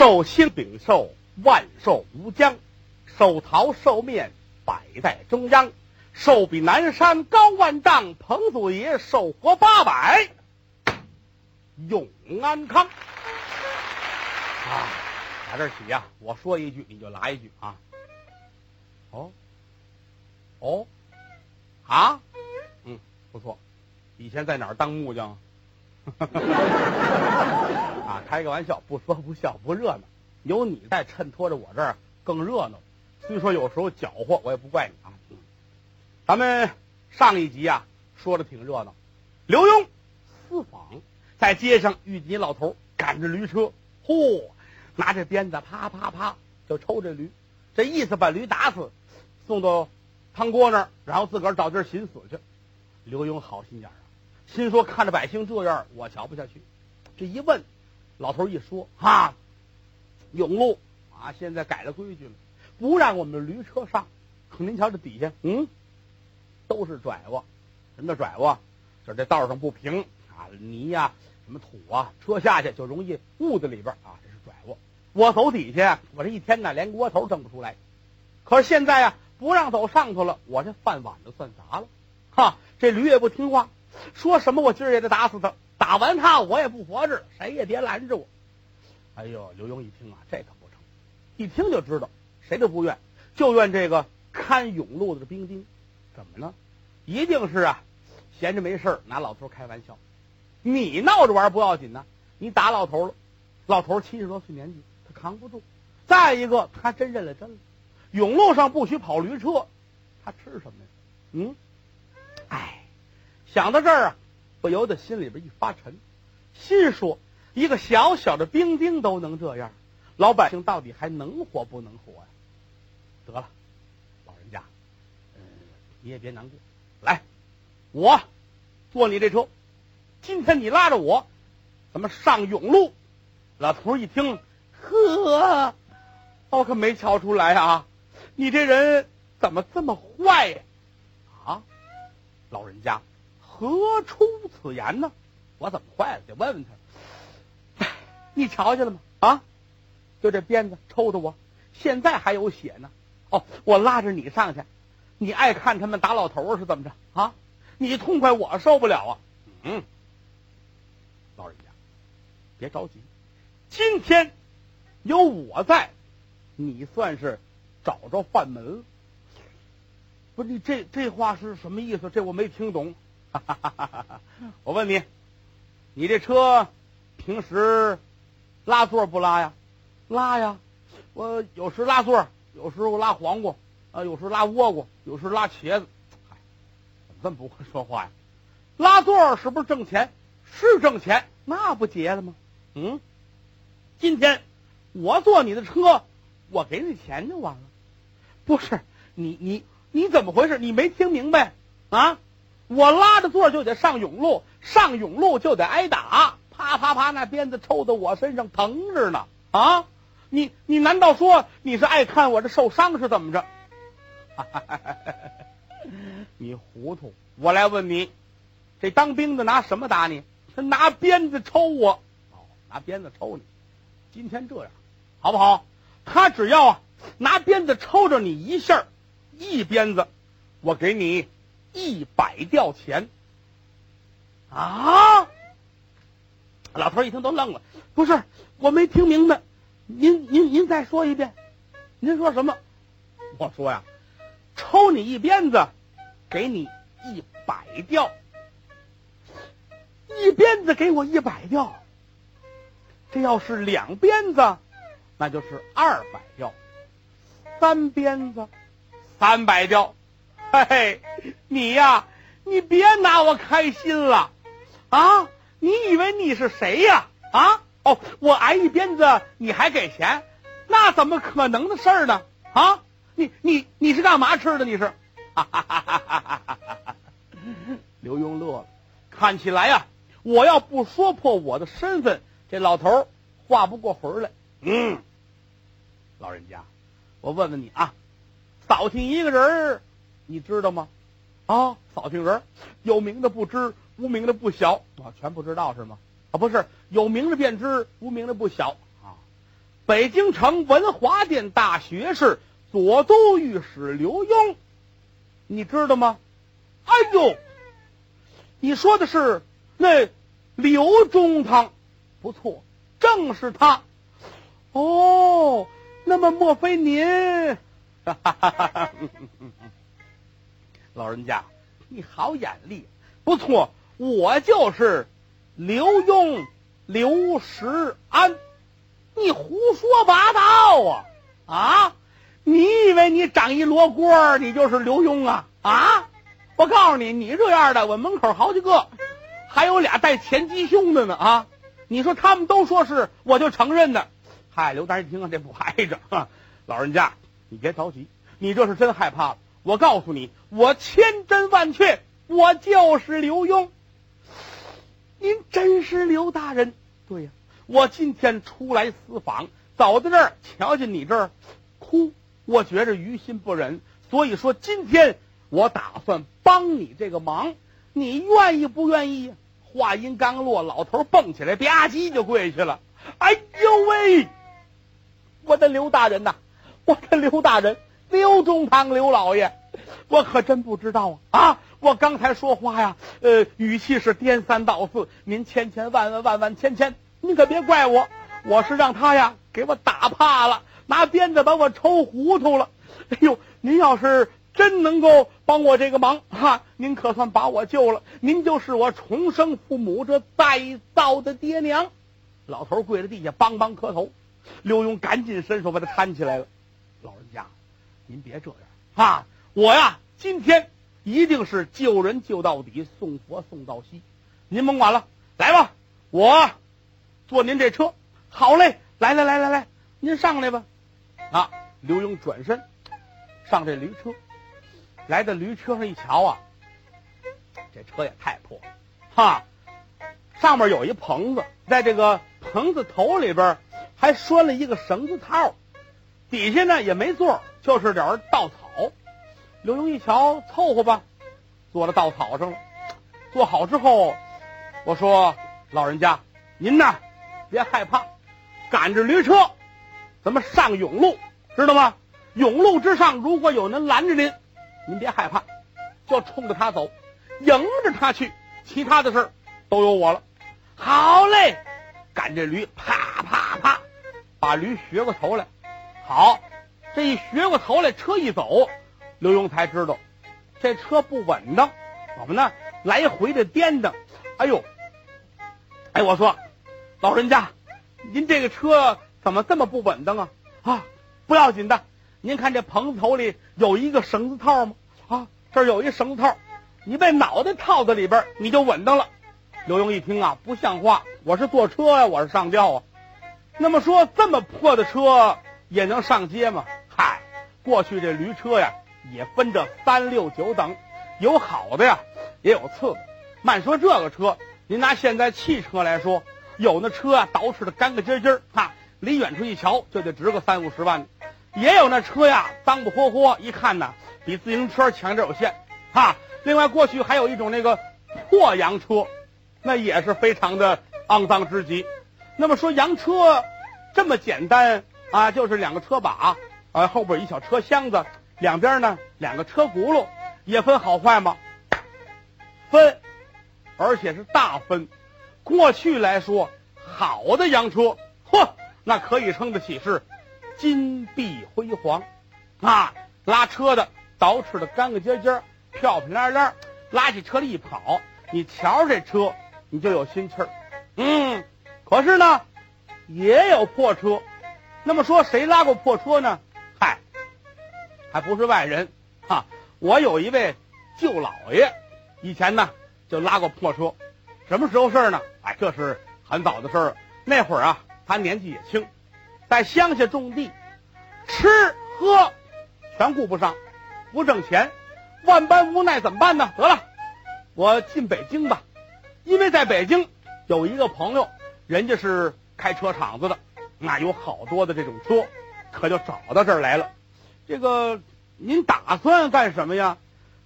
寿星秉寿，万寿无疆；寿桃寿面，摆在中央。寿比南山高万丈，彭祖爷寿活八百，永安康。啊，打这起呀，我说一句你就来一句啊。哦，哦，啊，嗯，不错。以前在哪儿当木匠？啊，开个玩笑，不说不笑不热闹。有你在衬托着我这儿更热闹。虽说有时候搅和，我也不怪你啊。咱们上一集啊说的挺热闹，刘墉私访，在街上遇见老头赶着驴车，嚯，拿着鞭子啪啪啪就抽这驴，这意思把驴打死，送到汤锅那儿，然后自个儿找地儿寻死去。刘墉好心眼儿，心说看着百姓这样，我瞧不下去。这一问，老头一说哈，永路啊，现在改了规矩了，不让我们驴车上。可您瞧这底下，嗯。都是拽过，什么叫拽过？就是这道上不平啊，泥呀，什么土啊，车下去就容易误在里边啊，这是拽过。我走底下，我这一天呢连窝头挣不出来。可是现在呀，不让走上头了，我这饭碗都算砸了。哈，这驴也不听话，说什么我今儿也得打死他，打完他我也不活着，谁也别拦着我。哎呦，刘墉一听啊，这可不成，一听就知道谁都不愿，就怨这个看甬路的兵丁。怎么呢？一定是啊，闲着没事拿老头开玩笑。你闹着玩不要紧呢，你打老头了，老头七十多岁年纪，他扛不住。再一个，他真认了真了，甬路上不许跑驴车，他吃什么呀？嗯，哎，想到这儿啊，不由得心里边一发沉，心说：一个小小的兵丁都能这样，老百姓到底还能活不能活呀？得了。老人家你也别难过，来，我坐你这车。今天你拉着我，咱们上永路。老头一听，呵，我可没瞧出来啊！你这人怎么这么坏呀？啊，老人家，何出此言呢？我怎么坏了？得问问他。你瞧见了吗？啊，就这鞭子抽的我，现在还有血呢。哦，我拉着你上去。你爱看他们打老头是怎么着啊？你痛快，我受不了啊！嗯，老人家，别着急，今天有我在，你算是找着饭门了。不是你这这话是什么意思？这我没听懂。哈哈哈哈哈哈我问你，你这车平时拉座不拉呀？拉呀，我有时拉座，有时候拉黄瓜。啊，有时拉倭瓜，有时拉茄子，嗨，怎么这么不会说话呀？拉座是不是挣钱？是挣钱，那不结了吗？嗯，今天我坐你的车，我给你钱就完了。不是你你你怎么回事？你没听明白啊？我拉着座就得上甬路，上甬路就得挨打，啪啪啪，那鞭子抽到我身上疼着呢啊！你你难道说你是爱看我这受伤是怎么着？你糊涂！我来问你，这当兵的拿什么打你？他拿鞭子抽我，哦，拿鞭子抽你。今天这样，好不好？他只要拿鞭子抽着你一下，一鞭子，我给你一百吊钱。啊！老头一听都愣了，不是，我没听明白，您您您再说一遍，您说什么？我说呀。抽你一鞭子，给你一百吊。一鞭子给我一百吊，这要是两鞭子，那就是二百吊。三鞭子，三百吊。嘿 嘿，你呀，你别拿我开心了啊！你以为你是谁呀？啊？哦，我挨一鞭子你还给钱？那怎么可能的事儿呢？啊？你你你是干嘛吃的？你是，哈哈哈哈哈哈刘墉乐了。看起来呀，我要不说破我的身份，这老头话不过魂来。嗯，老人家，我问问你啊，扫听一个人，你知道吗？啊，扫听人，有名的不知，无名的不晓啊，全不知道是吗？啊，不是，有名的便知，无名的不晓啊。北京城文华殿大学士、左都御史刘墉，你知道吗？哎呦，你说的是那刘中堂，不错，正是他。哦，那么莫非您？哈哈哈哈哈！老人家，你好眼力，不错，我就是刘墉刘石安。你胡说八道啊！啊，你以为你长一罗锅你就是刘墉啊？啊，我告诉你，你这样的，我门口好几个，还有俩带前鸡胸的呢啊！你说他们都说是，我就承认的。嗨，刘大人一听啊，这不挨着。老人家，你别着急，你这是真害怕了。我告诉你，我千真万确，我就是刘墉。您真是刘大人？对呀。我今天出来私访，走到这儿，瞧见你这儿哭，我觉着于心不忍，所以说今天我打算帮你这个忙，你愿意不愿意？话音刚落，老头蹦起来，吧唧就跪下了。哎呦喂，我的刘大人呐，我的刘大人，刘中堂刘老爷，我可真不知道啊啊！我刚才说话呀，呃，语气是颠三倒四，您千千万万万万千千。您可别怪我，我是让他呀给我打怕了，拿鞭子把我抽糊涂了。哎呦，您要是真能够帮我这个忙哈，您可算把我救了。您就是我重生父母这再造的爹娘。老头跪在地下梆梆磕头，刘墉赶紧伸手把他搀起来了。老人家，您别这样啊！我呀，今天一定是救人救到底，送佛送到西。您甭管了，来吧，我。坐您这车，好嘞！来来来来来，您上来吧。啊，刘墉转身上这驴车，来到驴车上一瞧啊，这车也太破了，哈！上面有一棚子，在这个棚子头里边还拴了一个绳子套，底下呢也没座，就是点儿稻草。刘墉一瞧，凑合吧，坐到稻草上了。坐好之后，我说：“老人家，您呢？”别害怕，赶着驴车，咱们上甬路，知道吗？甬路之上，如果有人拦着您，您别害怕，就冲着他走，迎着他去，其他的事儿都有我了。好嘞，赶着驴，啪啪啪，把驴学过头来。好，这一学过头来，车一走，刘墉才知道这车不稳当，怎么呢？来回的颠的。哎呦，哎，我说。老人家，您这个车怎么这么不稳当啊？啊，不要紧的，您看这棚子头里有一个绳子套吗？啊，这儿有一绳子套，你把脑袋套在里边，你就稳当了。刘墉一听啊，不像话，我是坐车呀，我是上吊啊。那么说，这么破的车也能上街吗？嗨，过去这驴车呀，也分着三六九等，有好的呀，也有次的。慢说这个车，您拿现在汽车来说。有那车啊，捯饬的干干净净哈，离远处一瞧就得值个三五十万；也有那车呀，脏不霍霍，一看呢比自行车强点有限哈。另外，过去还有一种那个破洋车，那也是非常的肮脏之极。那么说洋车这么简单啊，就是两个车把啊，后边一小车箱子，两边呢两个车轱辘，也分好坏吗？分，而且是大分。过去来说，好的洋车，嚯，那可以称得起是金碧辉煌啊！拉车的捯饬的干干净净、漂漂亮亮，拉起车来一跑，你瞧这车，你就有心气儿。嗯，可是呢，也有破车。那么说，谁拉过破车呢？嗨，还不是外人哈！我有一位舅老爷，以前呢就拉过破车。什么时候事儿呢？哎，这是很早的事儿。那会儿啊，他年纪也轻，在乡下种地，吃喝全顾不上，不挣钱，万般无奈，怎么办呢？得了，我进北京吧，因为在北京有一个朋友，人家是开车厂子的，那有好多的这种车，可就找到这儿来了。这个您打算干什么呀？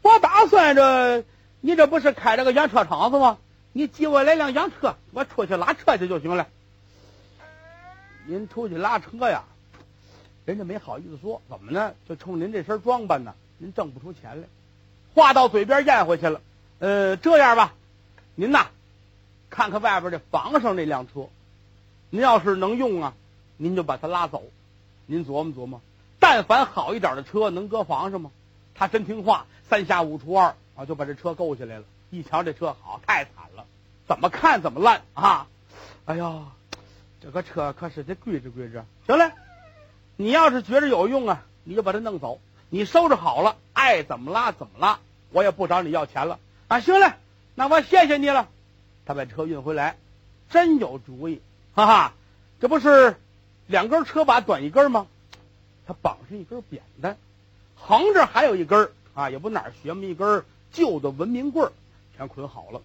我打算着，你这不是开了个洋车厂子吗？你借我来辆洋车，我出去拉车去就行了。您出去拉车呀？人家没好意思说，怎么呢？就冲您这身装扮呢，您挣不出钱来。话到嘴边咽回去了。呃，这样吧，您呐，看看外边这房上那辆车，您要是能用啊，您就把它拉走。您琢磨琢磨，但凡好一点的车能搁房上吗？他真听话，三下五除二啊，就把这车购下来了。一瞧这车好，太惨了，怎么看怎么烂啊！哎呀，这个车可是得规置规置。行嘞，你要是觉着有用啊，你就把它弄走。你收拾好了，爱怎么拉怎么拉，我也不找你要钱了。啊，行嘞，那我谢谢你了。他把车运回来，真有主意，哈哈，这不是两根车把短一根吗？他绑上一根扁担，横着还有一根啊，也不哪儿学么一根旧的文明棍全捆好了。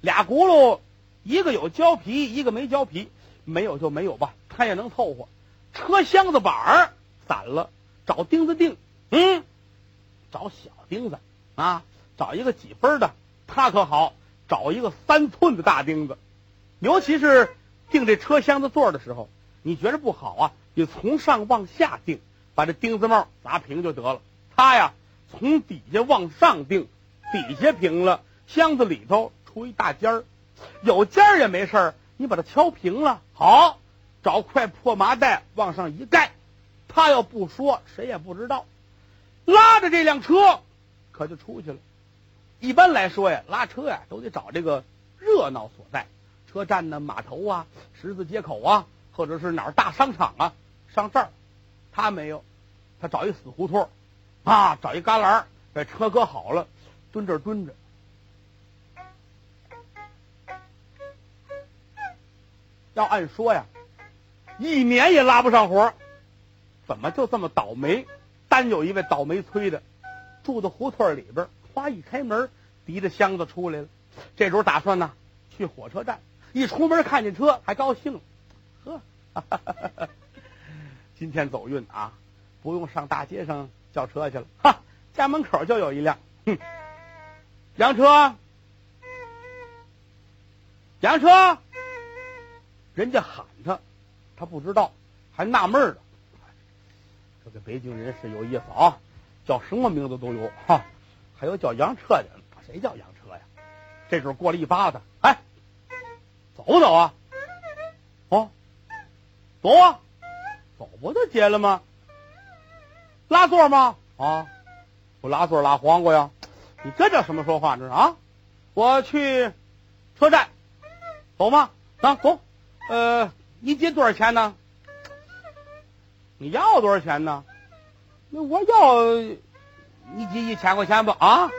俩轱辘，一个有胶皮，一个没胶皮，没有就没有吧，他也能凑合。车厢子板儿散了，找钉子钉，嗯，找小钉子啊。找一个几分的，他可好找一个三寸的大钉子，尤其是定这车厢子座的时候，你觉着不好啊，你从上往下定，把这钉子帽砸平就得了。他呀，从底下往上定，底下平了，箱子里头出一大尖儿，有尖儿也没事儿，你把它敲平了，好，找块破麻袋往上一盖，他要不说，谁也不知道，拉着这辆车可就出去了。一般来说呀，拉车呀都得找这个热闹所在，车站呢、码头啊、十字街口啊，或者是哪儿大商场啊。上这儿，他没有，他找一死胡同啊，找一旮旯把车搁好了，蹲这儿蹲着。要按说呀，一年也拉不上活怎么就这么倒霉？单有一位倒霉催的，住在胡同里边。花一开门，提着箱子出来了。这主打算呢去火车站，一出门看见车还高兴了。呵，今天走运啊，不用上大街上叫车去了。哈，家门口就有一辆。哼，洋车，洋车，人家喊他，他不知道，还纳闷呢。这个北京人是有意思啊，叫什么名字都有哈。还有叫洋车的，谁叫洋车呀？这时候过了一巴子，哎，走不走啊？哦，走啊，走不就结了吗？拉座吗？啊，不拉座拉黄瓜呀？你这叫什么说话？这是啊？我去车站，走吗？啊，走。呃，一斤多少钱呢？你要多少钱呢？那我要。一斤一千块钱吧啊！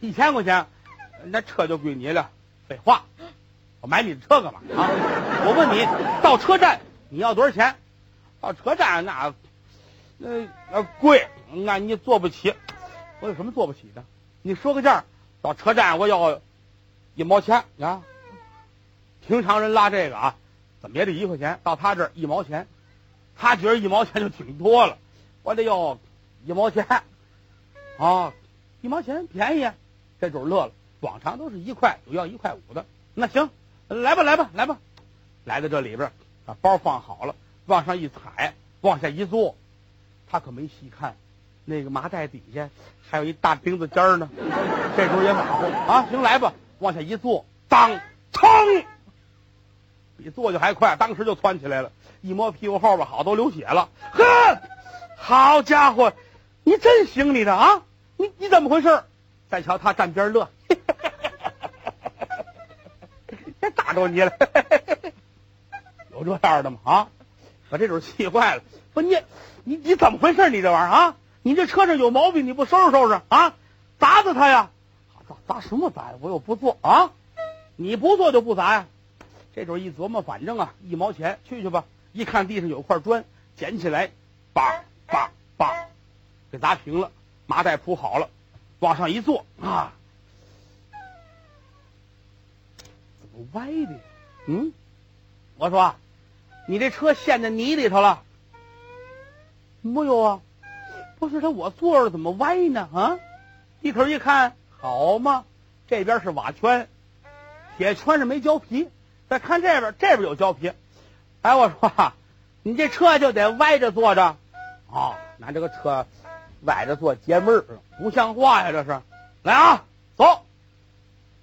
一千块钱，那车就归你了。废话，买你的车干嘛啊？我问你，到车站你要多少钱？到车站那那那贵，那你坐不起。我有什么坐不起的？你说个价。到车站我要一毛钱啊！平常人拉这个啊，怎么也得一块钱。到他这儿一毛钱，他觉得一毛钱就挺多了。我得要一毛钱。啊，一毛钱便宜，这主乐了。往常都是一块，有要一块五的。那行，来吧，来吧，来吧，来到这里边，把包放好了，往上一踩，往下一坐，他可没细看，那个麻袋底下还有一大钉子尖呢。这时候也马虎啊，行，来吧，往下一坐，当噌，比坐就还快，当时就窜起来了。一摸屁股后边，好都流血了。呵，好家伙！你真行，你的啊，你你怎么回事？再瞧他站边乐，别打着你了，有这样的吗？啊，把这主气坏了。不，你你你怎么回事？你这玩意儿啊，你这车上有毛病，你不收拾收拾啊？砸砸他呀！砸砸什么砸呀？我又不做啊！你不做就不砸呀。这主一琢磨，反正啊，一毛钱，去去吧。一看地上有块砖，捡起来，叭叭叭。给砸平了，麻袋铺好了，往上一坐啊，歪的？嗯，我说，你这车陷在泥里头了？没有啊，不是他，我坐着怎么歪呢？啊，低头一看，好嘛，这边是瓦圈，铁圈上没胶皮。再看这边，这边有胶皮，哎，我说，你这车就得歪着坐着。啊，拿这个车歪着坐解闷儿，不像话呀！这是，来啊，走，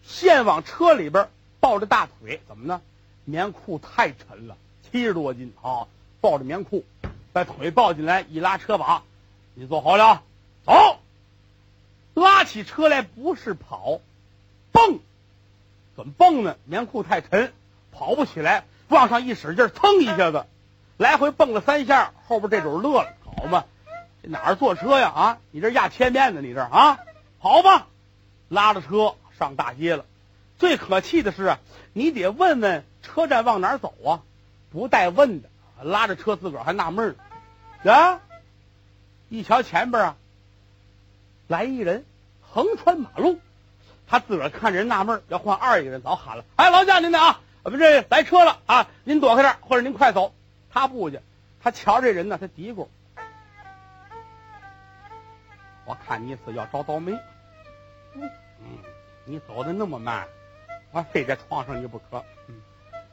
先往车里边抱着大腿，怎么呢？棉裤太沉了，七十多斤啊，抱着棉裤，把腿抱进来，一拉车把，你坐好了，走，拉起车来不是跑，蹦，怎么蹦呢？棉裤太沉，跑不起来，往上一使劲，噌一下子，来回蹦了三下，后边这主乐了。好嘛，这哪儿坐车呀？啊，你这压切面呢？你这啊，跑吧，拉着车上大街了。最可气的是啊，你得问问车站往哪儿走啊？不带问的，拉着车自个儿还纳闷呢。啊，一瞧前边啊，来一人横穿马路，他自个儿看人纳闷儿要换二一个人，早喊了：“哎，劳驾您的啊，我们这来车了啊，您躲开点或者您快走。”他不去，他瞧这人呢，他嘀咕。我看你是要找倒霉，嗯，你走的那么慢，我非在床上你不可。嗯，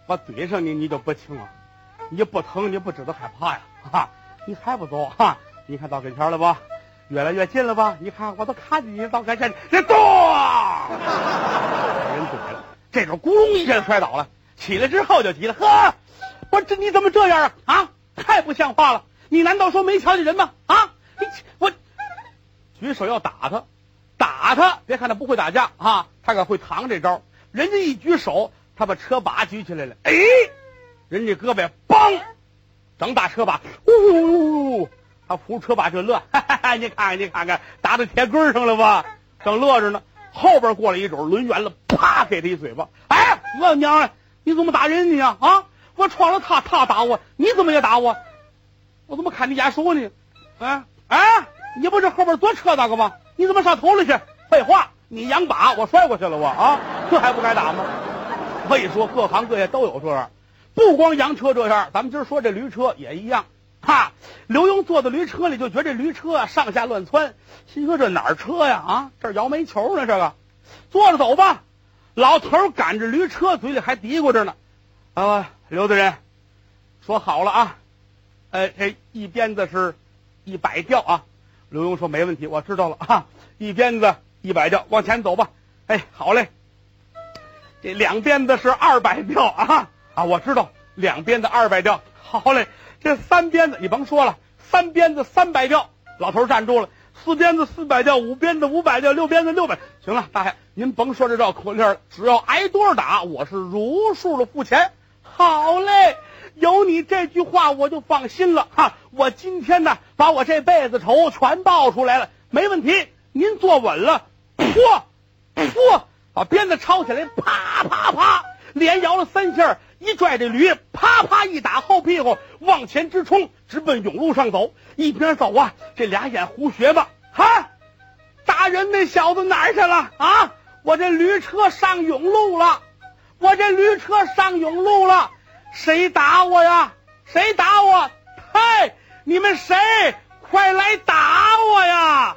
我怼上你，你就不轻了，你不疼，你不知道害怕呀，哈，你还不走哈？你看到跟前了吧？越来越近了吧？你看，我都看见你到跟前，你躲！人怼了，这时候咕隆一下摔倒了，起来之后就急了，呵，我这你怎么这样啊？啊，太不像话了！你难道说没瞧见人吗？啊，你我。举手要打他，打他！别看他不会打架啊，他可会扛这招。人家一举手，他把车把举起来了。哎，人家胳膊梆，整打车把，呜呜呜呜，他扶车把就乐。哈哈哈，你看看，你看看，打到铁棍上了吧？正乐着呢，后边过来一种抡圆了，啪，给他一嘴巴。哎，我娘嘞，你怎么打人呢？啊，我撞了他，他打我，你怎么也打我？我怎么看你眼熟呢？啊啊！你不是后边坐车那个吗？你怎么上头了去？废话，你扬把，我摔过去了，我啊，这还不该打吗？可以说各行各业都有这样，不光洋车这样，咱们今儿说这驴车也一样。哈，刘墉坐在驴车里就觉得这驴车啊上下乱窜，心说这哪儿车呀？啊，这摇煤球呢？这个，坐着走吧。老头赶着驴车，嘴里还嘀咕着呢。啊，刘大人，说好了啊，呃，这一鞭子是一百吊啊。刘墉说：“没问题，我知道了啊！一鞭子一百吊，往前走吧。哎，好嘞。这两鞭子是二百吊啊啊！我知道，两鞭子二百吊，好嘞。这三鞭子你甭说了，三鞭子三百吊。老头站住了。四鞭子四百吊，五鞭子五百吊，六鞭子六百。行了，大爷，您甭说这绕口令了，只要挨多少打，我是如数的付钱。好嘞。”有你这句话，我就放心了哈！我今天呢，把我这辈子仇全报出来了，没问题。您坐稳了，嚯嚯，把鞭子抄起来，啪啪啪，连摇了三下，一拽这驴，啪啪一打后屁股，往前直冲，直奔甬路上走。一边走啊，这俩眼胡学吧，哈！打人那小子哪儿去了啊？我这驴车上甬路了，我这驴车上甬路了。谁打我呀？谁打我？嗨，你们谁？快来打我呀！